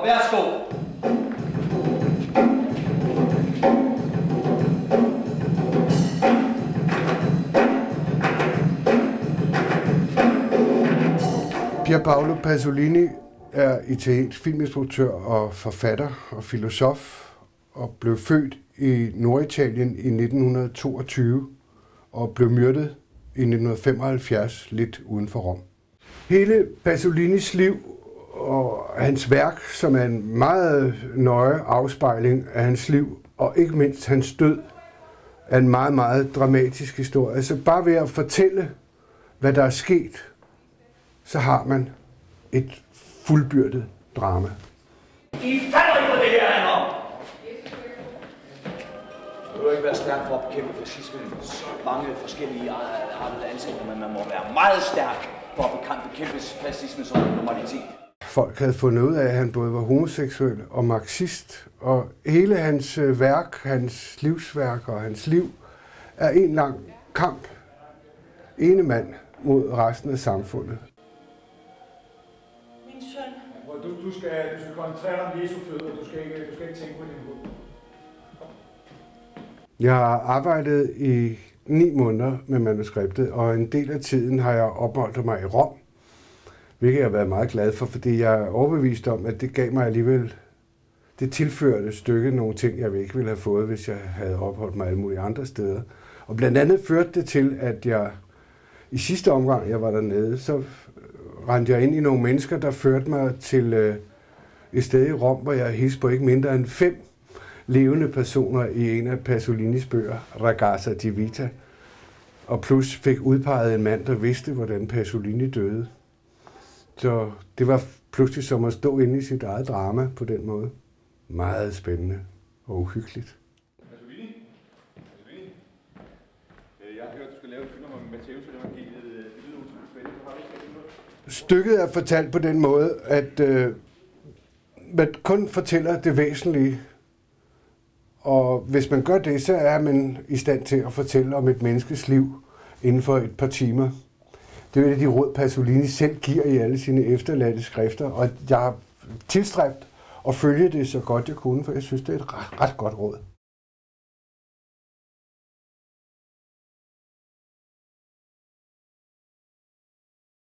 og værsgo. Pier Paolo Pasolini er italiensk filminstruktør og forfatter og filosof og blev født i Norditalien i 1922 og blev myrdet i 1975 lidt uden for Rom. Hele Pasolinis liv og hans værk, som er en meget nøje afspejling af hans liv, og ikke mindst hans død, er en meget, meget dramatisk historie. Altså bare ved at fortælle, hvad der er sket, så har man et fuldbyrdet drama. I falder ikke på det her, Anna! Du behøver ikke være stærk for at bekæmpe fascismen. Så mange forskellige artede ansigter, men man må være meget stærk for at bekæmpe fascismen som normalitet. Folk havde fundet ud af, at han både var homoseksuel og marxist, og hele hans øh, værk, hans livsværk og hans liv, er en lang kamp, ene mand mod resten af samfundet. Min søn. Du, du, skal, du skal koncentrere dig om Jesu fødder. Du skal ikke, du skal ikke tænke på din hoved. Jeg har arbejdet i ni måneder med manuskriptet, og en del af tiden har jeg opholdt mig i Rom, hvilket jeg har været meget glad for, fordi jeg er overbevist om, at det gav mig alligevel, det tilførte stykke nogle ting, jeg ikke ville have fået, hvis jeg havde opholdt mig alle mulige andre steder. Og blandt andet førte det til, at jeg i sidste omgang, jeg var dernede, så rendte jeg ind i nogle mennesker, der førte mig til øh, et sted i Rom, hvor jeg hilste på ikke mindre end fem levende personer i en af Pasolinis bøger, Ragazza di Vita, og plus fik udpeget en mand, der vidste, hvordan Pasolini døde. Så det var pludselig som at stå inde i sit eget drama på den måde. Meget spændende og uhyggeligt. Stykket er fortalt på den måde, at øh, man kun fortæller det væsentlige. Og hvis man gør det, så er man i stand til at fortælle om et menneskes liv inden for et par timer. Det er jo et af de råd, Pasolini selv giver i alle sine efterladte skrifter, og jeg har tilstræbt at følge det så godt jeg kunne, for jeg synes, det er et ret, ret godt råd.